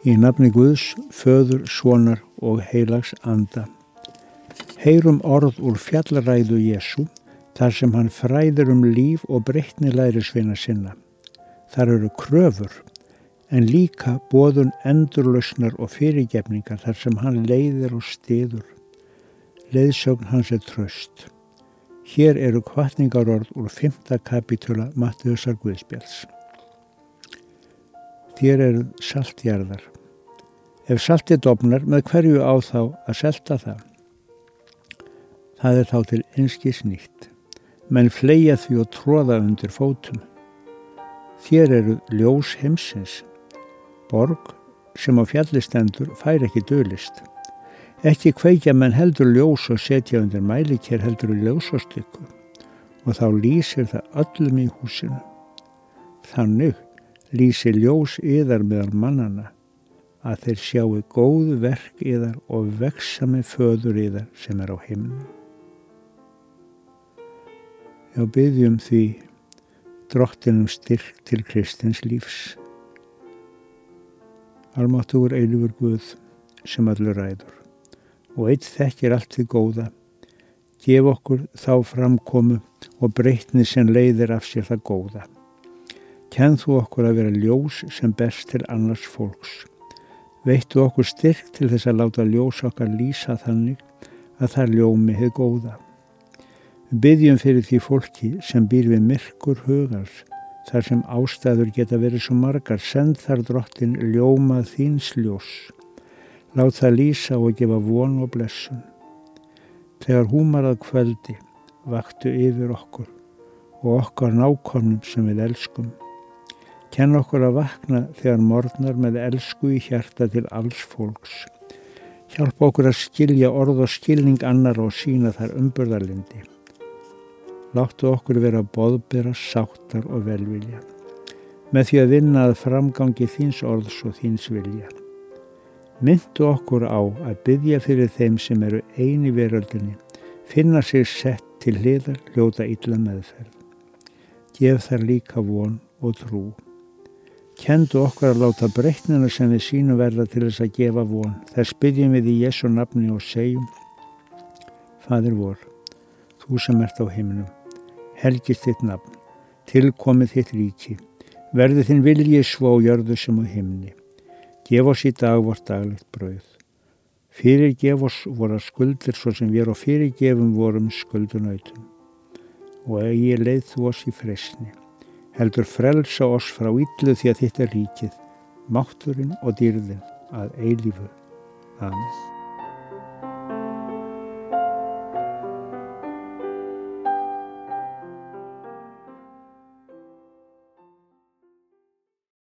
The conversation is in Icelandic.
Í nafni Guðs, föður, svonar og heilags anda. Heyrum orð úr fjallaræðu Jésu þar sem hann fræður um líf og breytni lærisveina sinna. Þar eru kröfur en líka bóðun endurlausnar og fyrirgefningar þar sem hann leiðir og stiður. Leiðsögn hans er tröst. Hér eru kvartningarorð úr 5. kapitula Mattiðsar Guðspjáls. Þér eru saltjarðar. Ef saltið dofnar, með hverju á þá að selta það? Það er þá til einskis nýtt. Menn fleia því og tróða undir fótum. Þér eru ljós heimsins. Borg sem á fjallistendur fær ekki dölist. Ekki kveikja menn heldur ljós og setja undir mælikér heldur ljósastykku og þá lýsir það öllum í húsinu. Þannig lýsir ljós yðar meðal mannana að þeir sjáu góð verk yðar og veksa með föður yðar sem er á himnu. Já, byggjum því drottinum styrk til kristins lífs. Almáttugur eilufur Guð sem allur ræður og eitt þekkir allt því góða. Gef okkur þá framkomu og breytni sem leiðir af sér það góða. Kenn þú okkur að vera ljós sem best til annars fólks. Veittu okkur styrk til þess að láta ljós okkar lýsa þannig að það ljómi hefur góða. Byggjum fyrir því fólki sem býr við myrkur hugars, þar sem ástæður geta verið svo margar, send þar drottin ljómað þíns ljós. Lát það lýsa og gefa von og blessun. Þegar húmarað kvöldi vaktu yfir okkur og okkar nákvæmum sem við elskum. Kenn okkur að vakna þegar morgnar með elsku í hjarta til alls fólks. Hjálp okkur að skilja orð og skilning annar og sína þar umbörðarlindi. Láttu okkur vera boðbera, sáttar og velvilja. Með því að vinna að framgangi þíns orðs og þíns vilja. Myndu okkur á að byggja fyrir þeim sem eru eini veröldinni, finna sig sett til hliðar, ljóta illa meðferð. Gef þær líka von og trú kendu okkur að láta breytnina sem við sínum verða til þess að gefa von. Þess byggjum við í Jésu nafni og segjum Fadir vor, þú sem ert á heiminum, helgist þitt nafn, tilkomið þitt ríki, verði þinn viljið svo á jörðu sem á himni. Gef oss í dag vort daglegt brauð. Fyrir gef oss voru skuldir svo sem við erum og fyrir gefum vorum skuldunautum. Og eigi leið þú oss í fresni heldur frelsa oss frá yllu því að þetta er ríkið, mátturinn og dýrðin að eilífu. Amen.